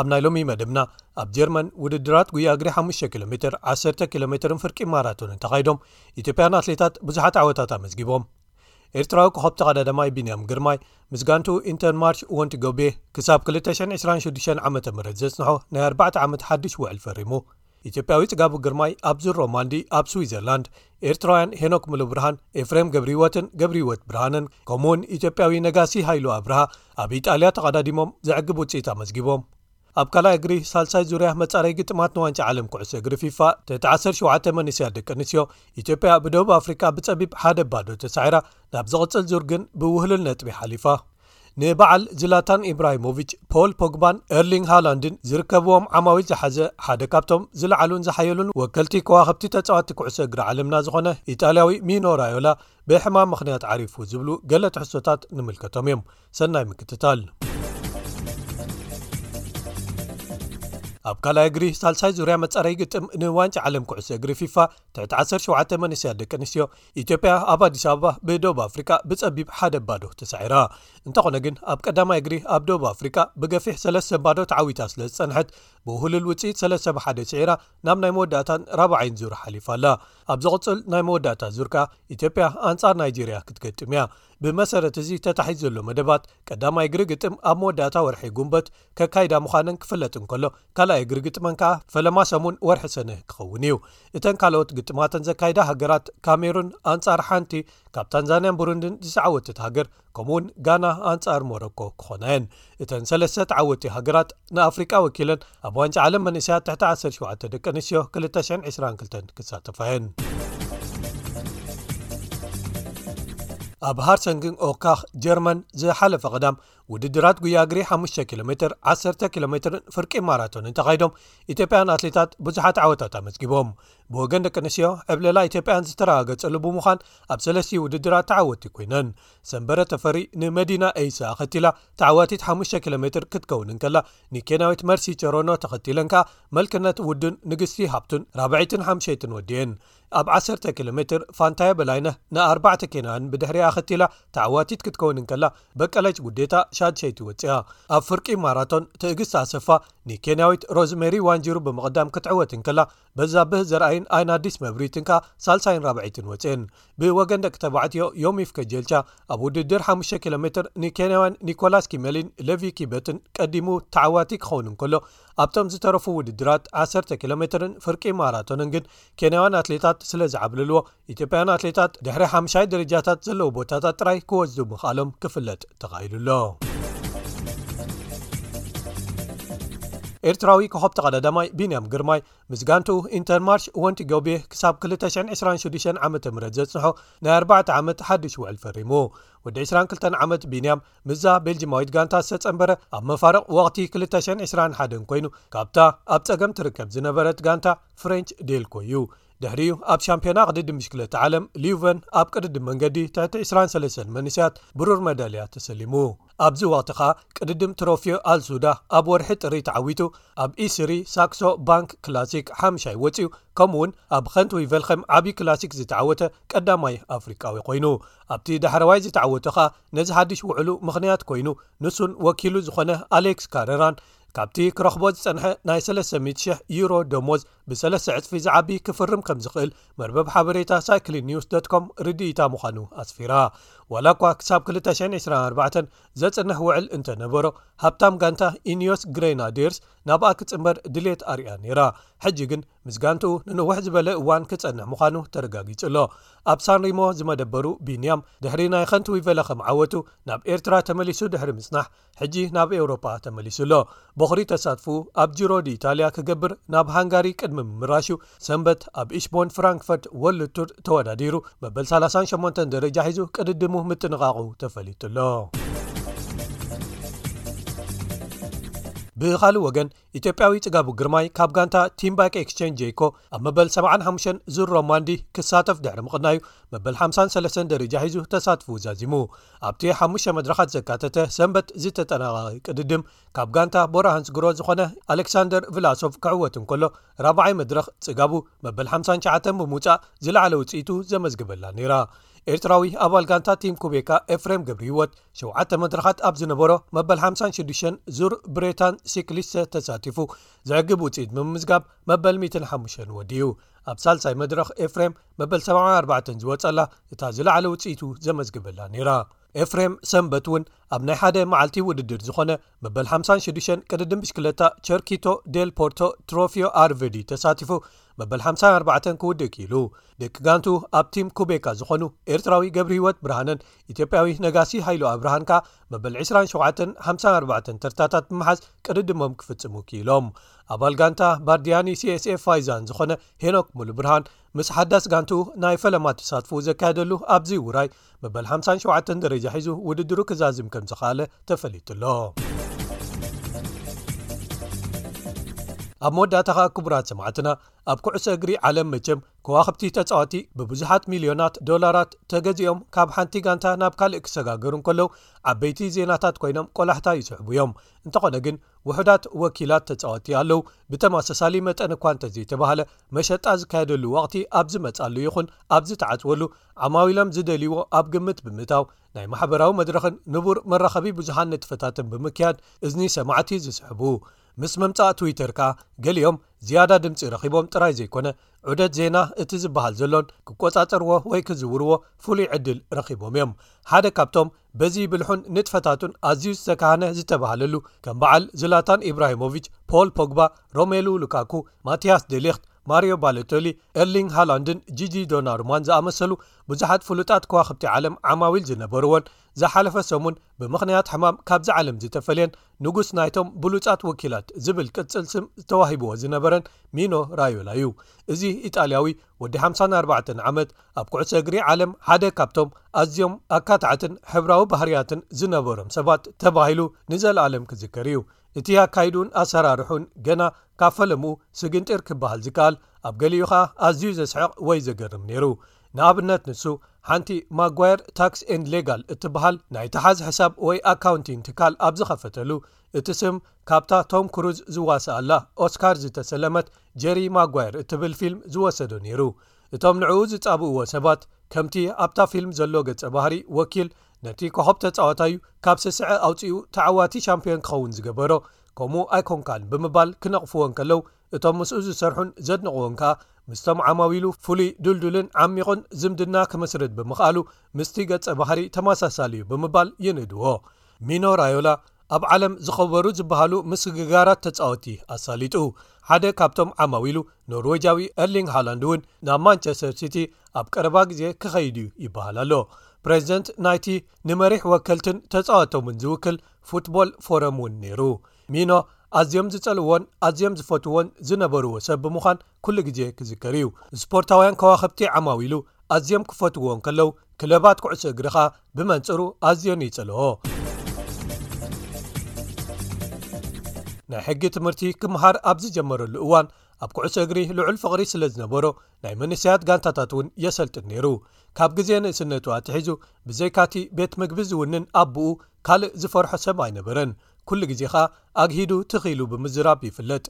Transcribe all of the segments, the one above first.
ኣብ ናይ ሎሚ መደብና ኣብ ጀርመን ውድድራት ጉያ እግሪ ሓሙሽተ ኪሎ ሜትር ዓሰርተ ኪሎ ሜትርን ፍርቂ ማራቶንን ተኻይዶም ኢትዮጵያን ኣትሌታት ብዙሓት ዓወታት ኣመዝጊቦም ኤርትራዊ ኮኸብ ተቐዳዳማይ ቢንያም ግርማይ ምስ ጋንቱ ኢንተርማርች ወንቲ ጎቤ ክሳብ 226 ዓ ም ዘጽንሖ ናይ 4ተ ዓመት ሓድሽ ውዕል ፈሪሙ ኢትዮጵያዊ ጽጋቡ ግርማይ ኣብ ዙር ሮማንዲ ኣብ ስዊዘርላንድ፣ ኤርትራውያን ሄኖክ ሙሉብርሃን፣ ኤፍሬም ገብሪሂወትን ገብሪሂወት ብርሃነን ከምኡ'ውን ኢትዮጵያዊ ነጋሲ ሃይሉ ኣብርሃ ኣብ ኢጣልያ ተቐዳዲሞም ዘዕግብ ውጽኢት ኣመዝጊቦም። ኣብ ካልኣይ እግሪ ሳልሳይ ዙርያ መጻረዪ ግጥማት ንዋንጫ ዓለም ኩዕሶ እግሪ ፊፋ ትሕቲ ዓሰርተ ሸውዓተ መንእሰያት ደቂ ኣንስትዮ፣ ኢትዮጵያ ብደቡብ ኣፍሪቃ ብጸቢብ ሓደ ባዶ ተሳዒራ ናብ ዝቕጽል ዙር ግን ብውህሉል ነጥቢ ሓሊፋ። ንበዓል ዝላታን ኢብራሂሞቪች፣ ፖል ፖግባን ኤርሊንግ ሃላንድን ዝርከብዎም ዓማዊል ዝሓዘ ሓደ ካብቶም ዝለዓሉን ዝሓየሉን ወከልቲ ከዋኽብቲ ተጻወትቲ ኩዕሶ እግሪ ዓለምና ዝኾነ ኢጣልያዊ ሚኖ ራዮላ ብሕማም ምኽንያት ዓሪፉ ዝብሉ ገለ ትሕዝቶታት ንምልከቶም እዮም። ሰናይ ምክትታል። ኣብ ካልኣይ እግሪ ሳልሳይ ዙርያ መጻረዪ ግጥም ንዋንጫ ዓለም ኩዕሶ እግሪ ፊፋ ትሕቲ ዓሰርተ ሸውዓተ መንእሰያት ደቂ ኣንስትዮ ኢትዮጵያ ኣብ ኣዲስ ኣበባ ብደቡብ ኣፍሪቃ ብጸቢብ ሓደ ባዶ ተሳዒራ። እንተኾነ ግን ኣብ ቀዳማይ እግሪ ኣብ ደቡብ ኣፍሪቃ ብገፊሕ ሰለስተ ባዶ ተዓዊታ ስለ ዝጸንሐት ብውህሉል ውጽኢት ሰለስተ ብ ሓደ ስዒራ ናብ ናይ መወዳእታን ራብዓይን ዙር ሓሊፋ ኣላ። ኣብ ዝቕጽል ናይ መወዳእታ ዙር ከኣ ኢትዮጵያ ኣንጻር ናይጀርያ ክትገጥም እያ። ብመሰረት እዚ ተታሒዙ ዘሎ መደባት ቀዳማይ እግሪ ግጥም ኣብ መወዳእታ ወርሒ ጉንበት ከካይዳ ምዃነን ክፍለጥ እንከሎ ካልኣይ እግሪ ግጥመን ከኣ ፈለማ ሰሙን ወርሒ ሰነ ክኸውን እዩ እተን ካልኦት ግጥማተን ዘካይዳ ሃገራት ካሜሩን ኣንጻር ሓንቲ ካብ ታንዛንያን ቡሩንድን ዝተዓወትት ሃገር ከምኡ ውን ጋና ኣንጻር ሞሮኮ ክኾና እየን እተን ሰለስተ ተዓወቲ ሃገራት ንኣፍሪቃ ወኪለን ኣብ ዋንጫ ዓለም መንእሰያት ትሕቲ 17 ደቂ ኣንስትዮ 222 ክሳተፋ እየን ኣብ ሃርሰንግን ኦካኽ ጀርመን ዝሓለፈ ቐዳም ውድድራት ጉያ እግሪ ሓሙሽተ ኪሎ ሜትር ዓሰርተ ኪሎ ሜትርን ፍርቂ ማራቶንን ተኻይዶም ኢትዮጵያን ኣትሌታት ብዙሓት ዓወታት ኣመዝጊቦም ብወገን ደቂ ኣንስትዮ ዕብለላ ኢትዮጵያን ዝተረጋገጸሉ ብምዃን ኣብ ሰለስትኡ ውድድራት ተዓወቲ ኮይነን ሰንበረ ተፈሪ ንመዲና ኤይሳ ኣኸቲላ ተዓዋቲት ሓሙሽተ ኪሎ ሜትር ክትከውን እንከላ ንኬንያዊት መርሲ ቸሮኖ ተኸቲለን ከኣ መልክነት ውዱን ንግስቲ ሃብቱን ራብዐይትን ሓምሸይትን ወዲኤን ኣብ ዓሰርተ ኪሎሜትር ፋንታየ በላይነህ ንኣርባዕተ ኬንያውያን ብድሕሪኣ ኣኸቲላ ተዓዋቲት ክትከውን እንከላ በቀለች ጉዴታ ሻድሸይቲ ወጺኣ። ኣብ ፍርቂ ማራቶን ትእግስቲ ኣሰፋ ንኬንያዊት ሮዝሜሪ ዋንጂሩ ብምቕዳም ክትዕወት እንከላ በዛብህ ዘርኣይን ኣይናዲስ መብሪትን ከኣ ሳልሳይን ራብዐይትን ወጺኤን። ብወገን ደቂ ተባዕትዮ ዮሚፍ ከጀልቻ ኣብ ውድድር ሓሙሽተ ኪሎሜትር ንኬንያውያን ኒኮላስ ኪመሊን ሌቪ ኪበትን ቀዲሙ ተዓዋቲ ክኸውን እንከሎ፣ ኣብቶም ዝተረፉ ውድድራት ዓሰርተ ኪሎ ሜትርን ፍርቂ ማራቶንን ግን ኬንያውያን ኣትሌታት ስለ ዝዓብለልዎ ኢትዮጵያውያን ኣትሌታት ድሕሪ ሓምሻይ ደረጃታት ዘለዉ ቦታታት ጥራይ ክወስዱ ምኽኣሎም ክፍለጥ ተኻኢሉ ኣሎ። ኤርትራዊ ኮኸብ ተቐዳዳማይ ቢንያም ግርማይ ምስ ጋንትኡ ኢንተርማርሽ ወንቲ ጎቤ ክሳብ 226 ዓ ም ዘጽንሖ ናይ 4ተ ዓመት ሓድሽ ውዕል ፈሪሙ ወዲ 22 ዓመት ቢንያም ምስዛ ቤልጂማዊት ጋንታ ዝተጸንበረ ኣብ መፋርቕ ወቕቲ 2021 ኮይኑ ካብታ ኣብ ጸገም ትርከብ ዝነበረት ጋንታ ፍሬንች ዴልኮ እዩ። ድሕሪኡ ኣብ ሻምፒዮና ቅድድም ብሽክለታ ዓለም ሊዩቨን ኣብ ቅድድም መንገዲ ትሕቲ 23 መንስያት ብሩር መዳልያ ተሰሊሙ። ኣብዚ ወቕቲ ከኣ ቅድድም ትሮፊዮ ኣልሱዳ ኣብ ወርሒ ጥሪ ተዓዊቱ ኣብ ኢስሪ ሳክሶ ባንክ ክላሲክ ሓምሻይ ወጺኡ ከምኡ'ውን ኣብ ኸንት ዊቨልኸም ዓብዪ ክላሲክ ዝተዓወተ ቀዳማይ ኣፍሪቃዊ ኮይኑ ኣብቲ ዳሕረዋይ ዝተዓወተ ከኣ ነዚ ሓድሽ ውዕሉ ምኽንያት ኮይኑ ንሱን ወኪሉ ዝኾነ ኣሌክስ ካረራን ካብቲ ክረኽቦ ዝጸንሐ ናይ ሰለስተ ሚእቲ ሽሕ ዩሮ ደሞዝ ብሰለስተ ዕጽፊ ዝዓቢ ክፍርም ከም ዝኽእል መርበብ ሓበሬታ ሳይክሊን ኒውስ ዶት ኮም ርድኢታ ምዃኑ ኣስፊራ ዋላ እኳ ክሳብ ክልተ ሽሕን ዕስራን ኣርባዕተን ዘጽንሕ ውዕል እንተ ነበሮ ሃብታም ጋንታ ኢንዮስ ግሬናዴርስ ናብኣ ክጽንበር ድሌት ኣርእያ ነይራ ሕጂ ግን ምስ ጋንትኡ ንንውሕ ዝበለ እዋን ክጸንሕ ምዃኑ ተረጋጊጹ ኣሎ። ኣብ ሳንሪሞ ዝመደበሩ ቢንያም፣ ድሕሪ ናይ ኸንትዊቨለኸም ዓወቱ ናብ ኤርትራ ተመሊሱ ድሕሪ ምጽናሕ፣ ሕጂ ናብ ኤውሮጳ ተመሊሱ ኣሎ። ቦኽሪ ተሳትፍኡ ኣብ ጂሮ ዲኢታልያ ክገብር ናብ ሃንጋሪ ቅድሚ ምምራሹ፣ ሰንበት ኣብ ኢሽቦን ፍራንክፈርት ወርልድ ቱር ተወዳዲሩ መበል ሰላሳን ሸሞንተን ደረጃ ሒዙ ቅድድሙ ምጥንቓቑ ተፈሊጡ ኣሎ። ብኻልእ ወገን ኢትዮጵያዊ ጽጋቡ ግርማይ ካብ ጋንታ ቲም ባይክ ኤክስቼንጅ ጀይኮ ኣብ መበል 75 ዙር ሮማንዲ ክሳተፍ ድሕሪ ምቕናዩ መበል 53 ደረጃ ሒዙ ተሳትፉ ዛዚሙ ኣብቲ ሓሙሽተ መድረኻት ዘካተተ ሰንበት ዝተጠናቐቂ ቅድድም ካብ ጋንታ ቦራ ሃንስግሮ ዝኾነ ኣሌክሳንደር ቭላሶቭ ክዕወት እንከሎ ራብዓይ መድረኽ ጽጋቡ መበል 59 ብምውፃእ ዝለዓለ ውፅኢቱ ዘመዝግበላ ነይራ ኤርትራዊ ኣባል ጋንታ ቲም ኩቤካ ኤፍሬም ገብሪ ህይወት ሸውዓተ መድረኻት ኣብ ዝነበሮ መበል ሓምሳን ሽዱሽተን ዙር ብሬታን ሲክሊስተ ተሳቲፉ ዘዕግብ ውፅኢት ብምምዝጋብ መበል ሚትን ሓሙሽተን ወዲኡ ኣብ ሳልሳይ መድረኽ ኤፍሬም መበል ሰብዓ ኣርባዕተን ዝወፀላ እታ ዝለዕለ ውፅኢቱ ዘመዝግበላ ነይራ ኤፍሬም ሰንበት እውን ኣብ ናይ ሓደ መዓልቲ ውድድር ዝኾነ መበል ሓምሳን ሽዱሽተን ቅድድም ብሽክለታ ቸርኪቶ ዴል ፖርቶ ትሮፊዮ ኣርቨዲ ተሳቲፉ መበል ሓምሳን ኣርባዕተን ክውድእ ክኢሉ ደቂ ጋንቱ ኣብ ቲም ኩቤካ ዝኾኑ ኤርትራዊ ገብሪ ህይወት ብርሃንን ኢትዮጵያዊ ነጋሲ ሃይሉ ኣብርሃን ከኣ መበል ዕስራን ሸውዓተን ሓምሳን ኣርባዕተን ተርታታት ብምሓዝ ቅድድሞም ክፍጽሙ ክኢሎም ኣባል ጋንታ ባርድያኒ ሲስኤ ፋይዛን ዝኾነ ሄኖክ ሙሉ ብርሃን ምስ ሓዳስ ጋንቱ ናይ ፈለማ ተሳትፉ ዘካየደሉ ኣብዚ ውራይ መበል ሓምሳን ሸውዓተን ደረጃ ሒዙ ውድድሩ ክዛዝም ከም ዝኸኣለ ተፈሊጡ ኣሎ ኣብ መወዳእታ ኸኣ ክቡራት ሰማዕትና ኣብ ኩዕሶ እግሪ ዓለም መቸም ከዋኽብቲ ተጻወቲ ብብዙሓት ሚልዮናት ዶላራት ተገዚኦም ካብ ሓንቲ ጋንታ ናብ ካልእ ክሰጋገሩ እንከለዉ ዓበይቲ ዜናታት ኮይኖም ቆላሕታ ይስሕቡ'ዮም። እንተኾነ ግን ውሑዳት ወኪላት ተጻወቲ ኣለዉ። ብተመሳሳሊ መጠን እኳ እንተዘይተባህለ መሸጣ ዝካየደሉ ወቕቲ ኣብ ዝመጽኣሉ ይኹን ኣብ ዝተዓጽወሉ ዓማዊሎም ዝደልይዎ ኣብ ግምት ብምእታው ናይ ማሕበራዊ መድረኽን ንቡር መራኸቢ ብዙሓን ንጥፈታትን ብምክያድ እዝኒ ሰማዕቲ ዝስሕቡ ምስ ምምጻእ ትዊተር ከኣ ገሊኦም ዝያዳ ድምጺ ረኺቦም ጥራይ ዘይኮነ ዑደት ዜና እቲ ዝበሃል ዘሎን ክቆጻጸርዎ ወይ ክዝውርዎ ፍሉይ ዕድል ረኺቦም እዮም። ሓደ ካብቶም በዚ ብልሑን ንጥፈታቱን ኣዝዩ ዝተካህነ ዝተበሃለሉ ከም በዓል ዝላታን ኢብራሂሞቪች፣ ፖል ፖግባ፣ ሮሜሉ ሉካኩ፣ ማቲያስ ደ ሊኽት፣ ማሪዮ ባሎተሊ፣ ኤርሊንግ ሃላንድን ጂጂ ዶናሩማን ዝኣመሰሉ ብዙሓት ፍሉጣት ከዋኽብቲ ዓለም ዓማዊል ዝነበርዎን ዝሓለፈ ሰሙን ብምኽንያት ሕማም ካብዛ ዓለም ዝተፈልየን ንጉስ ናይቶም ብሉጻት ወኪላት ዝብል ቅጽል ስም ተዋሂብዎ ዝነበረን ሚኖ ራዮላ እዩ። እዚ ኢጣልያዊ ወዲ ሓምሳን ኣርባዕተን ዓመት ኣብ ኩዕሶ እግሪ ዓለም ሓደ ካብቶም ኣዝዮም ኣካታዕትን ሕብራዊ ባህርያትን ዝነበሮም ሰባት ተባሂሉ ንዘልኣለም ክዝከር እዩ። እቲ ኣካይድኡን ኣሰራርሕኡን ገና ካብ ፈለምኡ ስግንጢር ክበሃል ዝከኣል ኣብ ገሊኡ ከኣ ኣዝዩ ዘስሕቕ ወይ ዘገርም ነይሩ። ንኣብነት ንሱ ሓንቲ ማጓየር ታክስ ኤንድ ሌጋል እትበሃል ናይ ተሓዝ ሕሳብ ወይ ኣካውንቲን ትካል ኣብ ዝኸፈተሉ እቲ ስም ካብታ ቶም ክሩዝ ዝዋሰኣላ ኦስካር ዝተሰለመት ጀሪ ማጓየር እትብል ፊልም ዝወሰዶ ነይሩ እቶም ንዕኡ ዝጻብእዎ ሰባት ከምቲ ኣብታ ፊልም ዘሎ ገጸ ባህሪ ወኪል ነቲ ኮኾብ ተጻዋታዩ ካብ ስስዐ ኣውጺኡ ተዓዋቲ ሻምፕዮን ክኸውን ዝገበሮ ከምኡ ኣይኮንካን ብምባል ክነቕፍዎ እንከለው እቶም ምስኡ ዝሰርሑን ዘድንቕዎን ከኣ ምስቶም ዓማዊሉ ፍሉይ፣ ድልዱልን ዓሚቝን ዝምድና ክምስርት ብምኽኣሉ ምስቲ ገጸ ባህሪ ተመሳሳሊ'ዩ ብምባል ይንእድዎ። ሚኖ ራዮላ ኣብ ዓለም ዝኸበሩ ዝበሃሉ ምስግጋራት ተጻወትቲ ኣሳሊጡ። ሓደ ካብቶም ዓማዊሉ ኖርወጃዊ ኤርሊንግ ሃላንድ'ውን ናብ ማንቸስተር ሲቲ ኣብ ቀረባ ግዜ ክኸይድ'ዩ ይበሃል ኣሎ። ፕረዚደንት ናይቲ ንመሪሕ ወከልትን ተጻወቶምን ዝውክል ፉትቦል ፎረም'ውን ነይሩ። ሚኖ ኣዝዮም ዝጸልእዎን ኣዝዮም ዝፈትዎን ዝነበርዎ ሰብ ብምዃን ኩሉ ግዜ ክዝከር እዩ። ስፖርታውያን ከዋኽብቲ ዓማዊሉ ኣዝዮም ክፈትውዎ እንከለዉ፣ ክለባት ኩዕሶ እግሪ ከኣ ብመንጽሩ ኣዝዮን ይጸልኦ። ናይ ሕጊ ትምህርቲ ክመሃር ኣብ ዝጀመረሉ እዋን ኣብ ኩዕሶ እግሪ ልዑል ፍቕሪ ስለ ዝነበሮ ናይ መንእሰያት ጋንታታት እውን የሰልጥን ነይሩ። ካብ ግዜ ንእስነቱ ኣትሒዙ ብዘይካ'ቲ ቤት ምግቢ ዝውንን ኣቡኡ ካልእ ዝፈርሖ ሰብ ኣይነበረን፣ ኩሉ ግዜ ከኣ ኣግሂዱ ትኽ ኢሉ ብምዝራብ ይፍለጥ።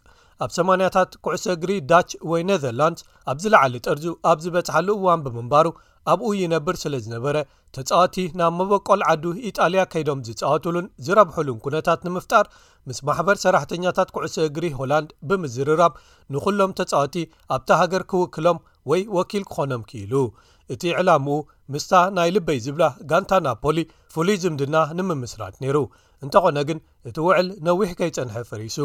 ኣብ ሰማንያታት፣ ኩዕሶ እግሪ ዳች ወይ ነዘርላንድስ ኣብ ዝለዓለ ጠርዙ ኣብ ዝበጽሓሉ እዋን ብምንባሩ፣ ኣብኡ ይነብር ስለ ዝነበረ፣ ተጻወትቲ ናብ መበቆል ዓዱ ኢጣልያ ከይዶም ዝጻወቱሉን ዝረብሑሉን ኩነታት ንምፍጣር ምስ ማሕበር ሰራሕተኛታት ኩዕሶ እግሪ ሆላንድ ብምዝርራብ ንኹሎም ተጻወትቲ ኣብታ ሃገር ክውክሎም ወይ ወኪል ክኾኖም ክኢሉ። እቲ ዕላምኡ ምስታ ናይ ልበይ ዝብላ ጋንታ ናፖሊ ፍሉይ ዝምድና ንምምስራት ነይሩ፣ እንተዀነ ግን እቲ ውዕል ነዊሕ ከይጸንሐ ፈሪሱ።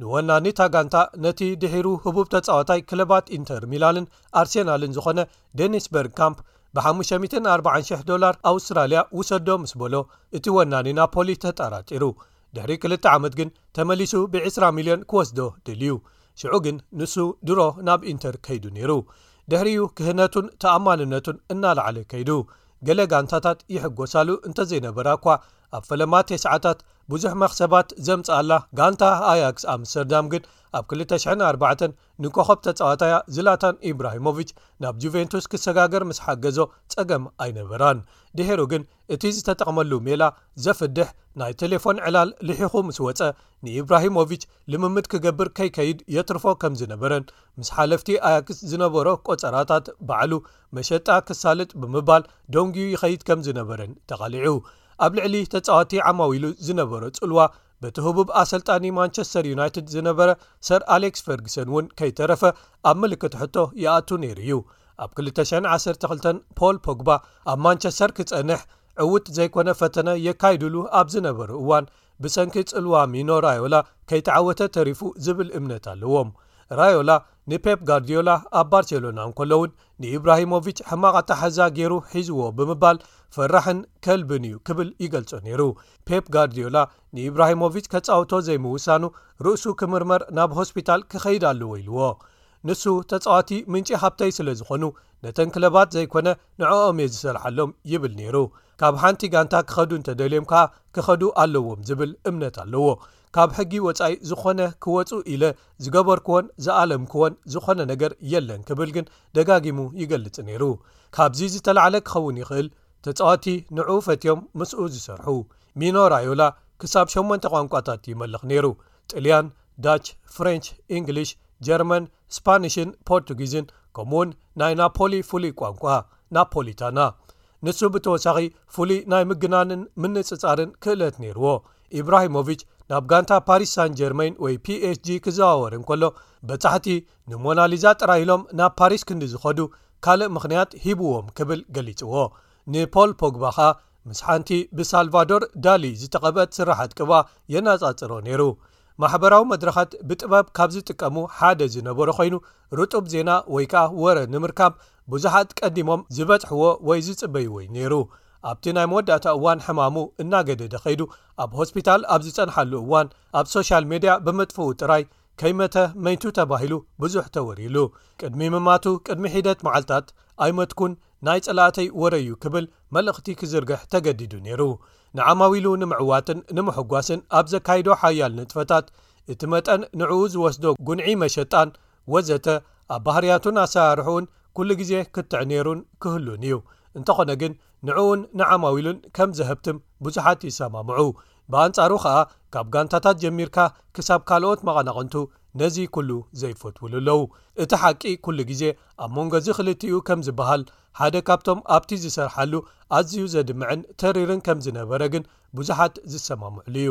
ንወናኒ እታ ጋንታ ነቲ ድሒሩ ህቡብ ተጻዋታይ ክለባት ኢንተር ሚላንን ኣርሴናልን ዝዀነ ደኒስ በርግካምፕ ብ540,000 ዶላር ኣውስትራልያ ውሰዶ ምስ በሎ እቲ ወናኒ ናፖሊ ተጠራጢሩ። ድሕሪ ክልተ ዓመት ግን ተመሊሱ ብ20 ሚልዮን ክወስዶ ደልዩ። ሽዑ ግን ንሱ ድሮ ናብ ኢንተር ከይዱ ነይሩ። ድሕሪኡ ክህነቱን ተኣማንነቱን እናለዓለ ከይዱ። ገለ ጋንታታት ይሕጎሳሉ እንተዘይነበራ'ኳ፣ ኣብ ፈለማ ቴስዓታት ብዙሕ መኽሰባት ዘምጽኣላ ጋንታ ኣያክስ ኣምስተርዳም ግን ኣብ ክልተ ሽሕን ኣርባዕተን ንኮኾብ ተጻዋታያ ዝላታን ኢብራሂሞቪች ናብ ጁቬንቱስ ክሰጋገር ምስ ሓገዞ ጸገም ኣይነበራን። ድሒሩ ግን እቲ ዝተጠቕመሉ ሜላ ዘፍድሕ ናይ ተሌፎን ዕላል ልሒኹ ምስ ወጸ፣ ንኢብራሂሞቪች ልምምድ ክገብር ከይከይድ የትርፎ ከም ዝነበረን ምስ ሓለፍቲ ኣያክስ ዝነበሮ ቈጸራታት ባዕሉ መሸጣ ክሳለጥ ብምባል ደንጕዩ ይኸይድ ከም ዝነበረን ተቓሊዑ። ኣብ ልዕሊ ተጻወትቲ ዓማዊሉ ዝነበሮ ጽልዋ በቲ ህቡብ ኣሰልጣኒ ማንቸስተር ዩናይትድ ዝነበረ ሰር ኣሌክስ ፈርግሰን እውን ከይተረፈ ኣብ ምልክት ሕቶ ይኣቱ ነይሩ እዩ። ኣብ 2012 ፖል ፖግባ ኣብ ማንቸስተር ክጸንሕ ዕውት ዘይኮነ ፈተነ የካይድሉ ኣብ ዝነበሩ እዋን ብሰንኪ ጽልዋ ሚኖ ራዮላ ከይተዓወተ ተሪፉ ዝብል እምነት ኣለዎም። ራዮላ ንፔፕ ጋርድዮላ ኣብ ባርሴሎና እንከሎ'ውን ንኢብራሂሞቪች ሕማቕ ኣተሓሕዛ ገይሩ ሒዝዎ ብምባል ፈራሕን ከልብን እዩ ክብል ይገልጾ ነይሩ። ፔፕ ጋርድዮላ ንኢብራሂሞቪች ከጻውቶ ዘይምውሳኑ ርእሱ ክምርመር ናብ ሆስፒታል ክኸይድ ኣለዎ ኢልዎ። ንሱ ተጻዋቲ ምንጪ ሃብተይ ስለዝኾኑ ነተን ክለባት ዘይኮነ ንዕኦም እየ ዝሰርሓሎም ይብል ነይሩ። ካብ ሓንቲ ጋንታ ክኸዱ እንተደልዮም ከኣ ክኸዱ ኣለዎም ዝብል እምነት ኣለዎ ካብ ሕጊ ወፃኢ ዝኾነ ክወፁ ኢለ ዝገበርክዎን ዝኣለምክዎን ዝኾነ ነገር የለን ክብል ግን ደጋጊሙ ይገልፅ ነይሩ ካብዚ ዝተላዕለ ክኸውን ይኽእል ተፃዋቲ ንዑ ፈትዮም ምስኡ ዝሰርሑ ሚኖ ራዮላ ክሳብ ሸሞንተ ቋንቋታት ይመልኽ ነይሩ ጥልያን ዳች ፍሬንች እንግሊሽ ጀርመን ስፓኒሽን ፖርቱጊዝን ከምኡ ውን ናይ ናፖሊ ፍሉይ ቋንቋ ናፖሊታና ንሱ ብተወሳኺ ፍሉይ ናይ ምግናንን ምንጽጻርን ክእለት ነይርዎ ኢብራሂሞቪች ናብ ጋንታ ፓሪስ ሳን ጀርመይን ወይ ፒኤስg ክዘዋወር እንከሎ በጻሕቲ ንሞናሊዛ ጥራይ ኢሎም ናብ ፓሪስ ክንዲ ዝኸዱ ካልእ ምኽንያት ሂብዎም ክብል ገሊጽዎ ንፖል ፖግባ ከኣ ምስ ሓንቲ ብሳልቫዶር ዳሊ ዝተቐብአት ስራሓት ቅባ የነጻጽሮ ነይሩ ማሕበራዊ መድረኻት ብጥበብ ካብ ዝጥቀሙ ሓደ ዝነበሩ ኮይኑ ርጡብ ዜና ወይ ከኣ ወረ ንምርካብ ብዙሓት ቀዲሞም ዝበጽሕዎ ወይ ዝጽበይዎ'ዩ ነይሩ። ኣብቲ ናይ መወዳእታ እዋን ሕማሙ እናገደደ ከይዱ ኣብ ሆስፒታል ኣብ ዝጸንሓሉ እዋን ኣብ ሶሻል ሜድያ ብምጥፍኡ ጥራይ ከይመተ መይቱ ተባሂሉ ብዙሕ ተወርዩሉ። ቅድሚ ምማቱ ቅድሚ ሒደት መዓልታት ኣይመትኩን ናይ ጸላእተይ ወረ'ዩ ክብል መልእኽቲ ክዝርግሕ ተገዲዱ ነይሩ። ንዓማዊሉ ንምዕዋትን ንምሕጓስን ኣብ ዘካይዶ ሓያል ንጥፈታት እቲ መጠን ንዕኡ ዝወስዶ ጉንዒ መሸጣን ወዘተ ኣብ ባህርያቱን ኣሰራርሕኡን ኩሉ ግዜ ክትዕ ነይሩን ክህሉን እዩ። እንተኾነ ግን ንዕኡን ንዓማዊሉን ከም ዘሀብትም ብዙሓት ይሰማምዑ። ብኣንጻሩ ከኣ ካብ ጋንታታት ጀሚርካ ክሳብ ካልኦት መቐናቕንቱ ነዚ ኩሉ ዘይፈትውሉ ኣለዉ። እቲ ሓቂ ኩሉ ግዜ ኣብ መንጎ እዚ ክልቲኡ ከም ዝበሃል ሓደ ካብቶም ኣብቲ ዝሰርሓሉ ኣዝዩ ዘድምዕን ተሪርን ከም ዝነበረ ግን ብዙሓት ዝሰማምዕሉ እዩ።